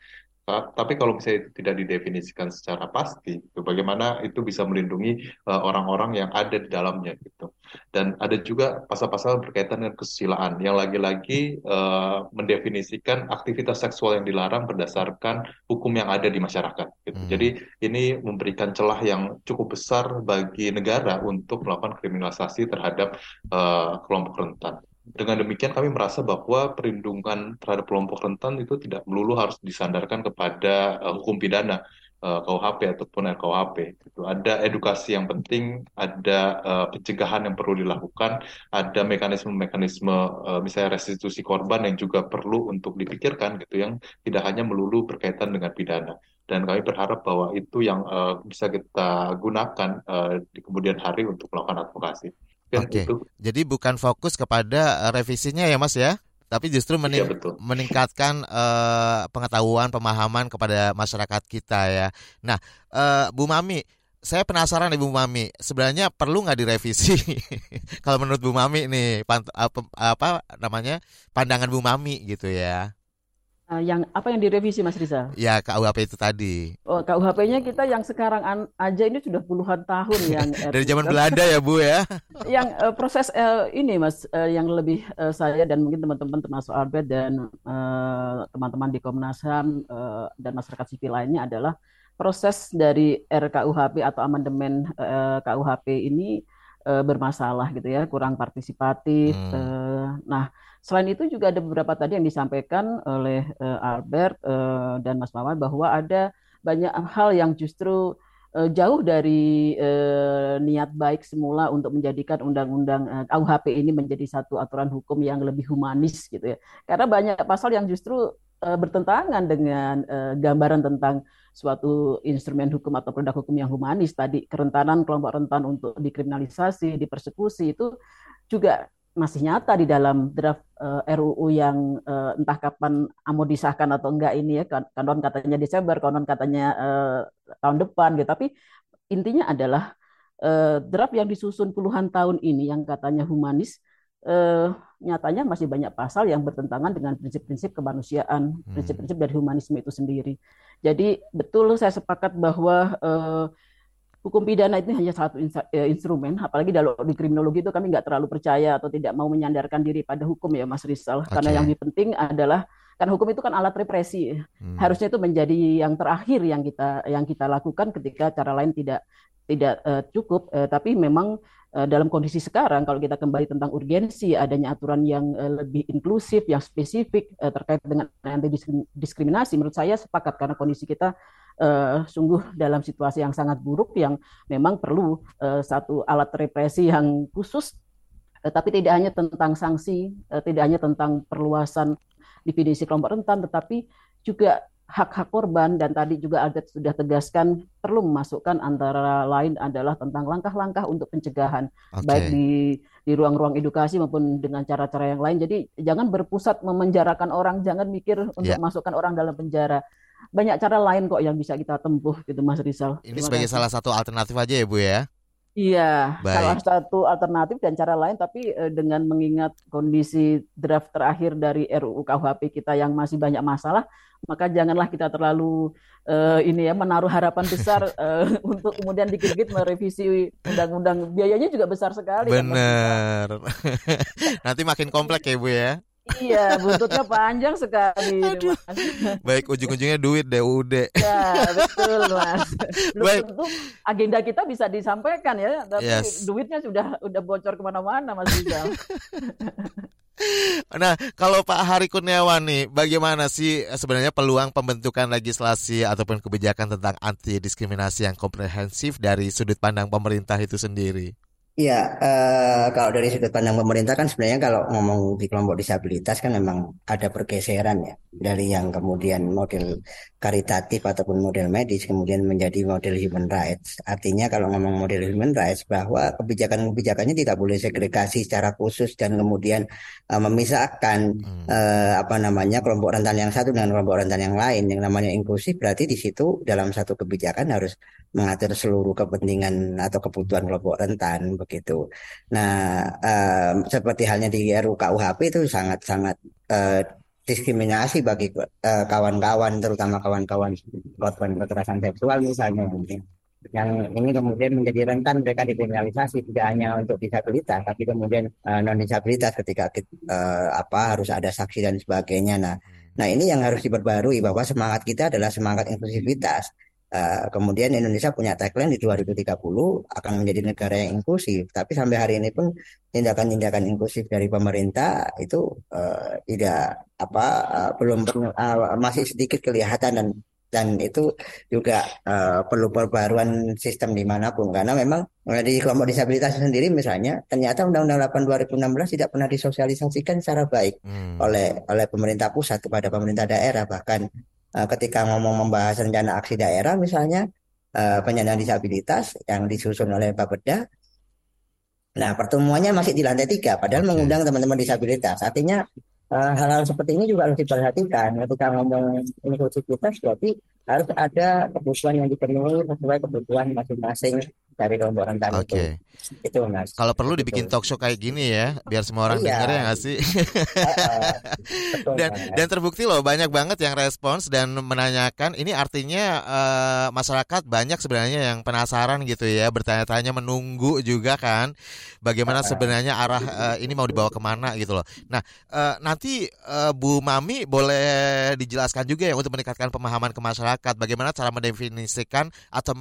Tapi kalau misalnya itu tidak didefinisikan secara pasti, itu bagaimana itu bisa melindungi eh, orang-orang uh, yang ada di dalamnya gitu. Dan ada juga pasal-pasal berkaitan dengan kesusilaan yang lagi-lagi uh, mendefinisikan aktivitas seksual yang dilarang berdasarkan hukum yang ada di masyarakat. Gitu. Hmm. Jadi ini memberikan celah yang cukup besar bagi negara untuk melakukan kriminalisasi terhadap uh, kelompok rentan dengan demikian kami merasa bahwa perlindungan terhadap kelompok rentan itu tidak melulu harus disandarkan kepada uh, hukum pidana uh, eh, KUHP ataupun RKUHP. Gitu. Ada edukasi yang penting, ada uh, pencegahan yang perlu dilakukan, ada mekanisme-mekanisme uh, misalnya restitusi korban yang juga perlu untuk dipikirkan gitu yang tidak hanya melulu berkaitan dengan pidana. Dan kami berharap bahwa itu yang uh, bisa kita gunakan uh, di kemudian hari untuk melakukan advokasi. Oke. Okay. Jadi bukan fokus kepada eh, revisinya ya Mas ya, tapi justru iya, mening ya, meningkatkan uh, pengetahuan pemahaman kepada masyarakat kita ya. Nah, uh, Bu Mami, saya penasaran nih Bu Mami, sebenarnya perlu nggak direvisi? Kalau menurut Bu Mami nih, apa, apa namanya pandangan Bu Mami gitu ya? Eh, yang apa yang direvisi Mas Riza? Ya KUHP itu tadi. Oh KUHP-nya kita yang sekarang an aja ini sudah puluhan tahun yang dari zaman Belanda ya Bu ya. yang uh, proses uh, ini Mas uh, yang lebih uh, saya dan mungkin teman-teman termasuk Albert dan teman-teman uh, di Komnas HAM uh, dan masyarakat sipil lainnya adalah proses dari RKUHP atau amandemen uh, KUHP ini uh, bermasalah gitu ya, kurang partisipatif. Hmm. Uh, nah Selain itu juga ada beberapa tadi yang disampaikan oleh uh, Albert uh, dan Mas Mawan bahwa ada banyak hal yang justru uh, jauh dari uh, niat baik semula untuk menjadikan undang-undang uh, ini menjadi satu aturan hukum yang lebih humanis gitu ya. Karena banyak pasal yang justru uh, bertentangan dengan uh, gambaran tentang suatu instrumen hukum atau produk hukum yang humanis tadi kerentanan kelompok rentan untuk dikriminalisasi, dipersekusi itu juga masih nyata di dalam draft uh, eh, RUU yang uh, entah kapan mau disahkan atau enggak ini ya kan konon katanya Desember konon katanya uh, tahun depan gitu tapi intinya adalah uh, draft yang disusun puluhan tahun ini yang katanya humanis uh, nyatanya masih banyak pasal yang bertentangan dengan prinsip-prinsip kemanusiaan, hmm. prinsip-prinsip dari humanisme itu sendiri. Jadi betul saya sepakat bahwa uh, hukum pidana itu hanya satu instrumen, apalagi dalam di kriminologi itu kami nggak terlalu percaya atau tidak mau menyandarkan diri pada hukum ya Mas Rizal, okay. karena yang lebih penting adalah kan hukum itu kan alat represi, hmm. harusnya itu menjadi yang terakhir yang kita yang kita lakukan ketika cara lain tidak tidak uh, cukup, uh, tapi memang uh, dalam kondisi sekarang kalau kita kembali tentang urgensi adanya aturan yang uh, lebih inklusif, yang spesifik uh, terkait dengan anti diskriminasi, menurut saya sepakat karena kondisi kita uh, sungguh dalam situasi yang sangat buruk yang memang perlu uh, satu alat represi yang khusus, uh, tapi tidak hanya tentang sanksi, uh, tidak hanya tentang perluasan definisi kelompok rentan, tetapi juga hak-hak korban dan tadi juga Adat sudah tegaskan perlu memasukkan antara lain adalah tentang langkah-langkah untuk pencegahan okay. baik di di ruang-ruang edukasi maupun dengan cara-cara yang lain. Jadi jangan berpusat memenjarakan orang, jangan mikir untuk yeah. masukkan orang dalam penjara. Banyak cara lain kok yang bisa kita tempuh gitu Mas Rizal. Ini Terima sebagai kasih. salah satu alternatif aja ya Bu ya. Iya, Baik. salah satu alternatif dan cara lain, tapi eh, dengan mengingat kondisi draft terakhir dari RUU KUHP kita yang masih banyak masalah, maka janganlah kita terlalu eh, ini ya menaruh harapan besar eh, untuk kemudian dikit-dikit merevisi undang-undang. Biayanya juga besar sekali. Kan, Benar. Nanti makin kompleks ya Bu ya. Iya, buntutnya panjang sekali. Aduh. Mas. Baik, ujung-ujungnya duit DUD. Ya, betul, Mas. Belum Baik. tentu agenda kita bisa disampaikan ya, tapi yes. duitnya sudah udah bocor ke mana-mana, Mas Rizal. Nah, kalau Pak Hari Kurniawan nih, bagaimana sih sebenarnya peluang pembentukan legislasi ataupun kebijakan tentang anti diskriminasi yang komprehensif dari sudut pandang pemerintah itu sendiri? Iya, uh, kalau dari sudut pandang pemerintah kan sebenarnya kalau ngomong di kelompok disabilitas kan memang ada pergeseran ya dari yang kemudian model karitatif ataupun model medis kemudian menjadi model human rights. Artinya kalau ngomong model human rights bahwa kebijakan-kebijakannya tidak boleh segregasi secara khusus dan kemudian uh, memisahkan hmm. uh, apa namanya kelompok rentan yang satu dengan kelompok rentan yang lain. Yang namanya inklusif berarti di situ dalam satu kebijakan harus mengatur seluruh kepentingan atau kebutuhan kelompok rentan begitu. Nah, uh, seperti halnya di RUU KUHP itu sangat-sangat uh, diskriminasi bagi kawan kawan-kawan, terutama kawan-kawan korban kekerasan seksual misalnya. Yang ini kemudian menjadi rentan mereka dikriminalisasi tidak hanya untuk disabilitas, tapi kemudian uh, non disabilitas ketika uh, apa harus ada saksi dan sebagainya. Nah, nah ini yang harus diperbarui bahwa semangat kita adalah semangat inklusivitas Uh, kemudian Indonesia punya tagline di 2030 akan menjadi negara yang inklusif. Tapi sampai hari ini pun tindakan-tindakan inklusif dari pemerintah itu uh, tidak apa uh, belum uh, masih sedikit kelihatan dan dan itu juga uh, perlu perbaruan sistem di mana pun karena memang di kelompok disabilitas sendiri misalnya ternyata Undang-Undang 8 2016 tidak pernah disosialisasikan secara baik hmm. oleh oleh pemerintah pusat kepada pemerintah daerah bahkan uh, ketika ngomong membahas rencana aksi daerah misalnya uh, penyandang disabilitas yang disusun oleh Bapeda. Nah, pertemuannya masih di lantai tiga, padahal okay. mengundang teman-teman disabilitas. Artinya eh, hal-hal seperti ini juga harus diperhatikan. Ketika ngomong inklusivitas, berarti harus ada kebutuhan yang dipenuhi sesuai kebutuhan masing-masing dari kelompok rentan okay. itu. Itu mas. Kalau perlu dibikin talk show kayak gini ya, biar semua orang iya. dengar ya nggak sih? Betul, dan dan terbukti loh banyak banget yang respons dan menanyakan. Ini artinya uh, masyarakat banyak sebenarnya yang penasaran gitu ya, bertanya-tanya, menunggu juga kan, bagaimana sebenarnya arah uh, ini mau dibawa ke mana gitu loh. Nah uh, nanti uh, Bu Mami boleh dijelaskan juga ya untuk meningkatkan pemahaman ke masyarakat, bagaimana cara mendefinisikan atau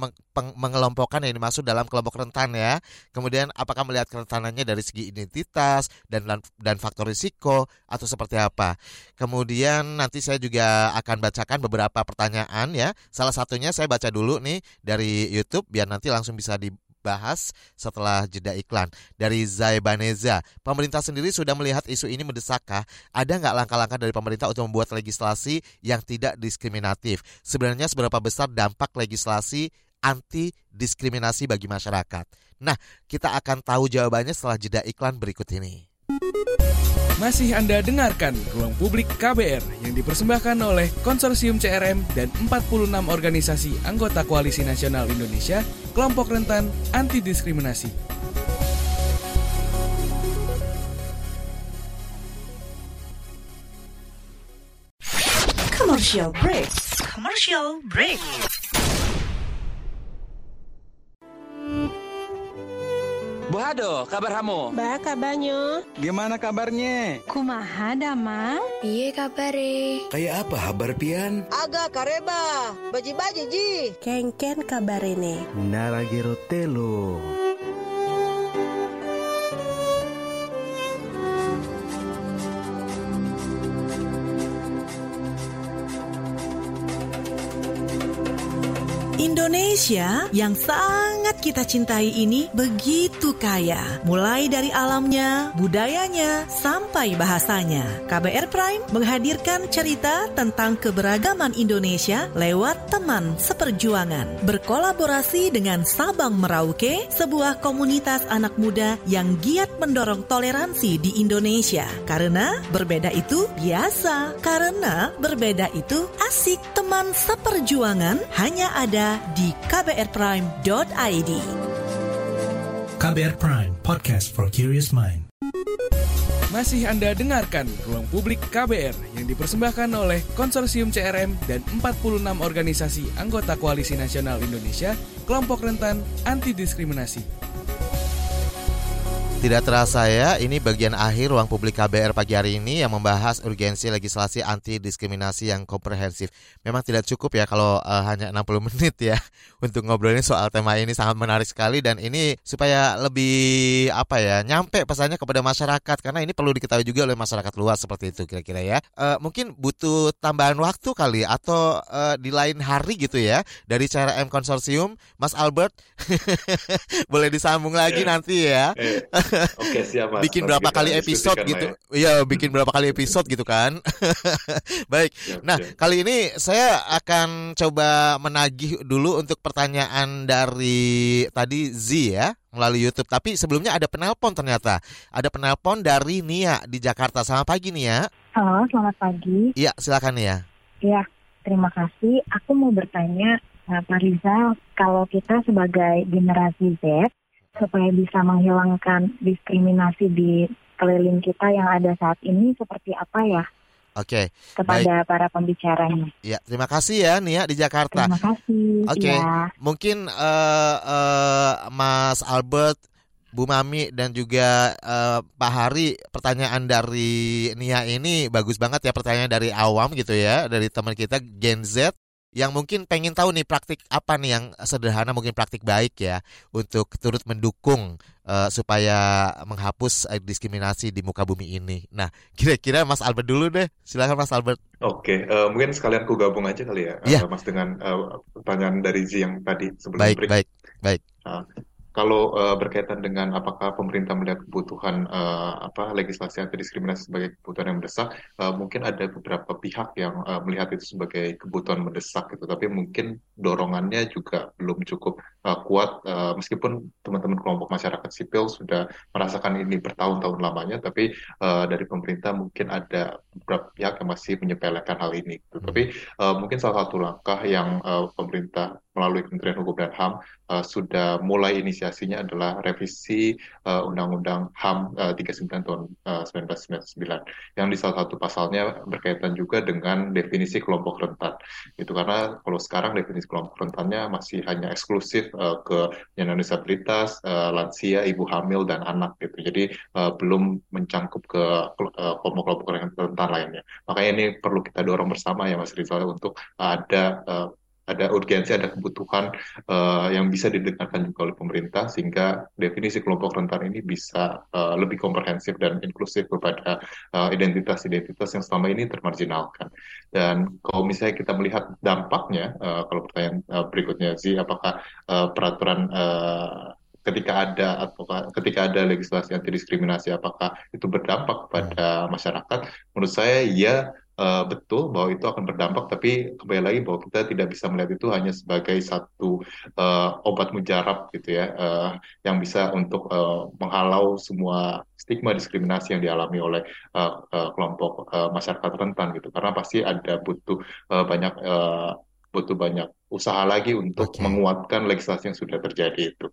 mengelompokkan yang dimaksud dalam kelompok rentan ya. Kemudian apakah melihat kerentanannya dari segi identitas dan dan faktor risiko atau seperti apa. Kemudian nanti saya juga akan bacakan beberapa pertanyaan ya. Salah satunya saya baca dulu nih dari YouTube biar nanti langsung bisa di bahas setelah jeda iklan. Dari Zai Baneza, pemerintah sendiri sudah melihat isu ini mendesakkah? Ada nggak langkah-langkah dari pemerintah untuk membuat legislasi yang tidak diskriminatif? Sebenarnya seberapa besar dampak legislasi anti diskriminasi bagi masyarakat. Nah, kita akan tahu jawabannya setelah jeda iklan berikut ini. Masih Anda dengarkan Ruang Publik KBR yang dipersembahkan oleh Konsorsium CRM dan 46 organisasi anggota Koalisi Nasional Indonesia kelompok rentan, anti diskriminasi. Commercial break. Commercial break. Bu Hado, kabar kamu? Ba kabarnya? Gimana kabarnya? Kumaha damang? Piye kabare? Kayak apa kabar pian? Aga kareba, baji-baji ji. Kengken kabarene. Naragiro telo. Indonesia yang sangat kita cintai ini begitu kaya, mulai dari alamnya, budayanya, sampai bahasanya. KBR Prime menghadirkan cerita tentang keberagaman Indonesia lewat teman seperjuangan. Berkolaborasi dengan Sabang Merauke, sebuah komunitas anak muda yang giat mendorong toleransi di Indonesia. Karena berbeda itu biasa, karena berbeda itu asik. Teman seperjuangan hanya ada di kbrprime.id. KBR Prime, podcast for curious mind. Masih Anda dengarkan Ruang Publik KBR yang dipersembahkan oleh Konsorsium CRM dan 46 organisasi anggota Koalisi Nasional Indonesia, kelompok rentan anti diskriminasi. Tidak terasa ya, ini bagian akhir ruang publik KBR pagi hari ini yang membahas urgensi legislasi anti diskriminasi yang komprehensif. Memang tidak cukup ya kalau uh, hanya 60 menit ya untuk ngobrolin soal tema ini sangat menarik sekali dan ini supaya lebih apa ya nyampe pesannya kepada masyarakat karena ini perlu diketahui juga oleh masyarakat luas seperti itu kira-kira ya. Uh, mungkin butuh tambahan waktu kali atau uh, di lain hari gitu ya dari CRM konsorsium, Mas Albert boleh disambung lagi nanti ya. Eh. Oke siap mas. Bikin berapa kali episode gitu? Iya ya, bikin berapa kali episode gitu kan? Baik. Siap, nah siap. kali ini saya akan coba menagih dulu untuk pertanyaan dari tadi Z ya melalui YouTube. Tapi sebelumnya ada penelpon ternyata. Ada penelpon dari Nia di Jakarta. Selamat pagi Nia. Halo, selamat pagi. Iya, silakan Nia. Iya, terima kasih. Aku mau bertanya, Pak Rizal, kalau kita sebagai generasi Z, supaya bisa menghilangkan diskriminasi di keliling kita yang ada saat ini seperti apa ya? Oke. Okay, kepada baik. para pembicaranya. Ya, terima kasih ya Nia di Jakarta. Terima kasih. Oke. Okay. Ya. Mungkin uh, uh, Mas Albert Bu Mami dan juga uh, Pak Hari pertanyaan dari Nia ini bagus banget ya pertanyaan dari awam gitu ya dari teman kita Gen Z yang mungkin pengen tahu nih praktik apa nih yang sederhana mungkin praktik baik ya untuk turut mendukung uh, supaya menghapus uh, diskriminasi di muka bumi ini. Nah, kira-kira Mas Albert dulu deh. Silakan Mas Albert. Oke, okay, uh, mungkin sekalian ku gabung aja kali ya, yeah. uh, Mas dengan uh, pertanyaan dari Z yang tadi sebelum baik, break. Baik, baik, uh, kalau uh, berkaitan dengan apakah pemerintah melihat kebutuhan uh, apa legislasi anti diskriminasi sebagai kebutuhan yang mendesak, uh, mungkin ada beberapa pihak yang uh, melihat itu sebagai kebutuhan mendesak gitu, tapi mungkin dorongannya juga belum cukup uh, kuat uh, meskipun teman-teman kelompok masyarakat sipil sudah merasakan ini bertahun-tahun lamanya, tapi uh, dari pemerintah mungkin ada beberapa pihak yang masih menyepelekan hal ini. Gitu. Tapi uh, mungkin salah satu langkah yang uh, pemerintah melalui Kementerian Hukum dan HAM uh, sudah mulai inisiasinya adalah revisi uh, Undang-Undang HAM uh, 39 tahun uh, 1999 yang di salah satu pasalnya berkaitan juga dengan definisi kelompok rentan. Itu karena kalau sekarang definisi kelompok rentannya masih hanya eksklusif uh, ke penyandang disabilitas, uh, lansia, ibu hamil dan anak gitu. Jadi uh, belum mencangkup ke kelompok-kelompok rentan lainnya. Makanya ini perlu kita dorong bersama ya Mas Rizal untuk ada uh, ada urgensi, ada kebutuhan uh, yang bisa didengarkan juga oleh pemerintah sehingga definisi kelompok rentan ini bisa uh, lebih komprehensif dan inklusif kepada eh, identitas-identitas uh, yang selama ini termarginalkan. Dan kalau misalnya kita melihat dampaknya, uh, kalau pertanyaan uh, berikutnya sih, apakah uh, peraturan uh, ketika ada atau ketika ada legislasi anti diskriminasi apakah itu berdampak pada masyarakat menurut saya ya uh, betul bahwa itu akan berdampak, tapi kembali lagi bahwa kita tidak bisa melihat itu hanya sebagai satu uh, obat mujarab gitu ya, uh, yang bisa untuk uh, menghalau semua stigma diskriminasi yang dialami oleh uh, uh, kelompok uh, masyarakat rentan gitu, karena pasti ada butuh uh, banyak uh, butuh banyak usaha lagi untuk menguatkan legislasi yang sudah terjadi itu.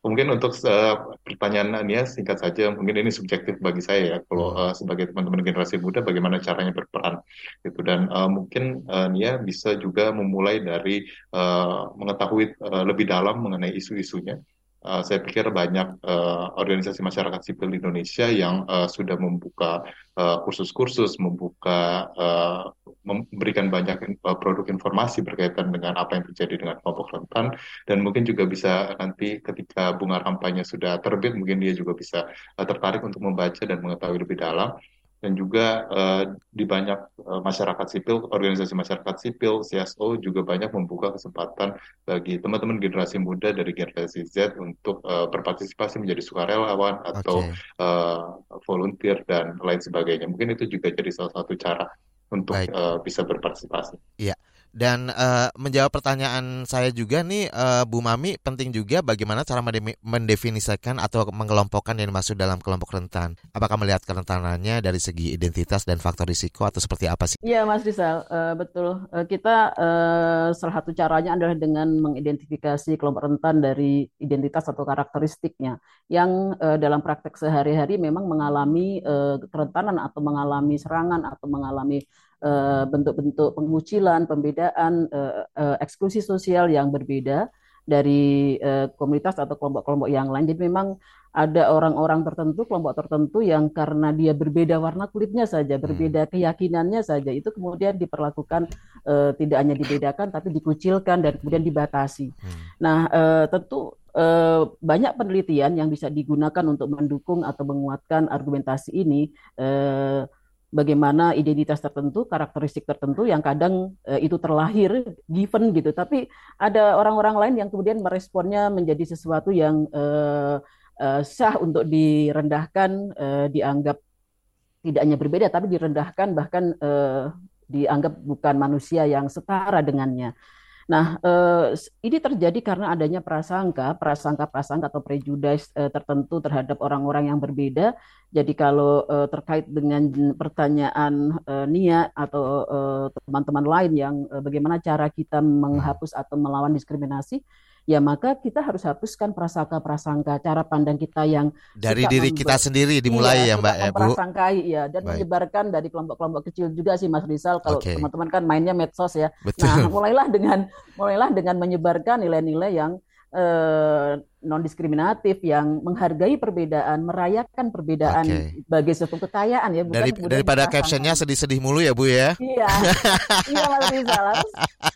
Mungkin untuk uh, pertanyaan Nia singkat saja, mungkin ini subjektif bagi saya ya. Kalau uh, sebagai teman-teman generasi muda, bagaimana caranya berperan gitu. Dan uh, mungkin uh, Nia bisa juga memulai dari uh, mengetahui uh, lebih dalam mengenai isu-isunya uh, saya pikir banyak uh, organisasi masyarakat sipil di Indonesia yang uh, sudah membuka kursus-kursus, uh, membuka, uh, memberikan banyak in, produk informasi berkaitan dengan apa yang terjadi dengan kelompok rentan, dan mungkin juga bisa nanti ketika bunga kampanye sudah terbit, mungkin dia juga bisa uh, tertarik untuk membaca dan mengetahui lebih dalam dan juga uh, di banyak uh, masyarakat sipil, organisasi masyarakat sipil, CSO juga banyak membuka kesempatan bagi teman-teman generasi muda dari generasi Z untuk uh, berpartisipasi menjadi sukarelawan atau okay. uh, volunteer dan lain sebagainya. Mungkin itu juga jadi salah satu cara untuk uh, bisa berpartisipasi. Iya. Dan uh, menjawab pertanyaan saya juga nih uh, Bu Mami penting juga bagaimana cara mendefinisikan atau mengelompokkan yang masuk dalam kelompok rentan. Apakah melihat kerentanannya dari segi identitas dan faktor risiko atau seperti apa sih? Iya Mas Rizal, uh, betul. Uh, kita uh, salah satu caranya adalah dengan mengidentifikasi kelompok rentan dari identitas atau karakteristiknya yang uh, dalam praktek sehari-hari memang mengalami uh, kerentanan atau mengalami serangan atau mengalami bentuk-bentuk pengucilan, pembedaan, eh, eh, eksklusi sosial yang berbeda dari komunitas atau kelompok-kelompok yang lain. Jadi memang ada orang-orang tertentu, kelompok tertentu yang karena dia berbeda warna kulitnya saja, hmm. berbeda keyakinannya saja, itu kemudian diperlakukan tidak hanya dibedakan, tapi dikucilkan dan kemudian dibatasi. Hmm. Nah, tentu uh, banyak penelitian yang bisa digunakan untuk mendukung atau menguatkan argumentasi ini. Uh, bagaimana identitas tertentu, karakteristik tertentu yang kadang uh, itu terlahir given gitu, tapi ada orang-orang lain yang kemudian meresponnya menjadi sesuatu yang uh, uh, sah untuk direndahkan, uh, dianggap tidak hanya berbeda tapi direndahkan bahkan uh, dianggap bukan manusia yang setara dengannya. Nah, eh, ini terjadi karena adanya prasangka, prasangka-prasangka atau prejudice eh, tertentu terhadap orang-orang yang berbeda. Jadi kalau eh, terkait dengan pertanyaan eh, Nia atau eh, teman-teman lain yang eh, bagaimana cara kita menghapus atau melawan diskriminasi, ya maka kita harus hapuskan prasangka-prasangka cara pandang kita yang dari diri kita sendiri dimulai iya, ya Mbak ya Bu. Prasangkai ya dan Baik. menyebarkan dari kelompok-kelompok kecil juga sih Mas Rizal kalau okay. teman-teman kan mainnya medsos ya. Betul. Nah, mulailah dengan mulailah dengan menyebarkan nilai-nilai yang eh, non diskriminatif yang menghargai perbedaan, merayakan perbedaan okay. sebagai suatu kekayaan ya bukan Dari, daripada captionnya sedih-sedih mulu ya Bu ya. Iya. iya Mas Rizal.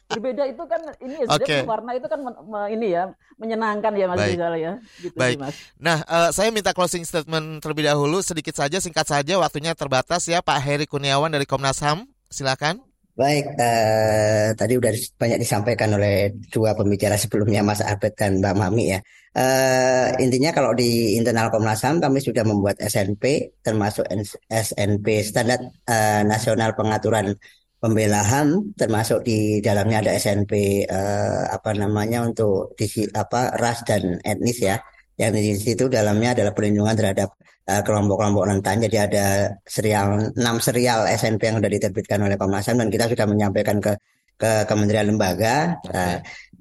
Berbeda itu kan ini ya okay. warna itu kan men, me, ini ya menyenangkan ya Mas Baik. Rizal ya. Gitu Baik. Sih, Mas. Nah, uh, saya minta closing statement terlebih dahulu sedikit saja singkat saja waktunya terbatas ya Pak Heri Kurniawan dari Komnas HAM. Silakan. Baik, uh, tadi udah banyak disampaikan oleh dua pembicara sebelumnya Mas Abed dan Mbak Mami ya. Uh, intinya kalau di internal Komnas HAM kami sudah membuat SNP termasuk SNP standar uh, nasional pengaturan pembela HAM termasuk di dalamnya ada SNP uh, apa namanya untuk di apa ras dan etnis ya yang di situ dalamnya adalah perlindungan terhadap kelompok-kelompok rentan jadi ada serial enam serial SNP yang sudah diterbitkan oleh Komnas HAM dan kita sudah menyampaikan ke ke kementerian lembaga uh,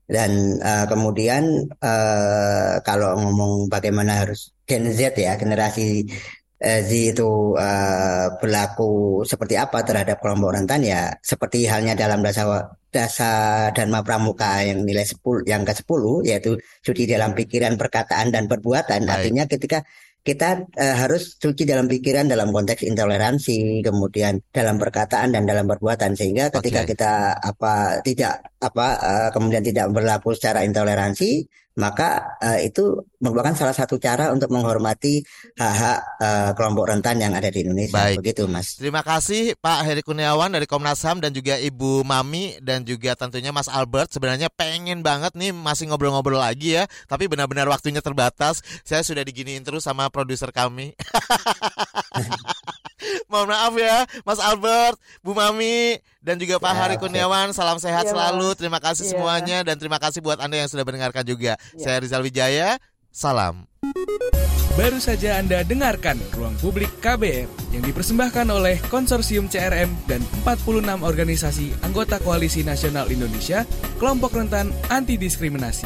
dan uh, kemudian uh, kalau ngomong bagaimana harus Gen Z ya generasi Eh, Z itu uh, berlaku seperti apa terhadap kelompok rentan ya seperti halnya dalam dasar dasar Dharma Pramuka yang nilai 10 yang ke-10 yaitu suci dalam pikiran, perkataan dan perbuatan. Baik. Artinya ketika kita uh, harus suci dalam pikiran dalam konteks intoleransi, kemudian dalam perkataan dan dalam perbuatan sehingga ketika okay. kita apa tidak apa uh, kemudian tidak berlaku secara intoleransi maka uh, itu merupakan salah satu cara untuk menghormati hak-hak uh, kelompok rentan yang ada di Indonesia. Baik. Begitu, Mas. Terima kasih Pak Heri Kurniawan dari Komnas HAM dan juga Ibu Mami dan juga tentunya Mas Albert. Sebenarnya pengen banget nih masih ngobrol-ngobrol lagi ya, tapi benar-benar waktunya terbatas. Saya sudah diginiin terus sama produser kami. Mohon maaf ya, Mas Albert, Bu Mami, dan juga Pak ya, Hari Kurniawan. Ya. Salam sehat ya, selalu. Terima kasih ya. semuanya dan terima kasih buat Anda yang sudah mendengarkan juga. Ya. Saya Rizal Wijaya. Salam. Baru saja Anda dengarkan Ruang Publik KBR yang dipersembahkan oleh Konsorsium CRM dan 46 organisasi anggota Koalisi Nasional Indonesia, kelompok rentan anti diskriminasi.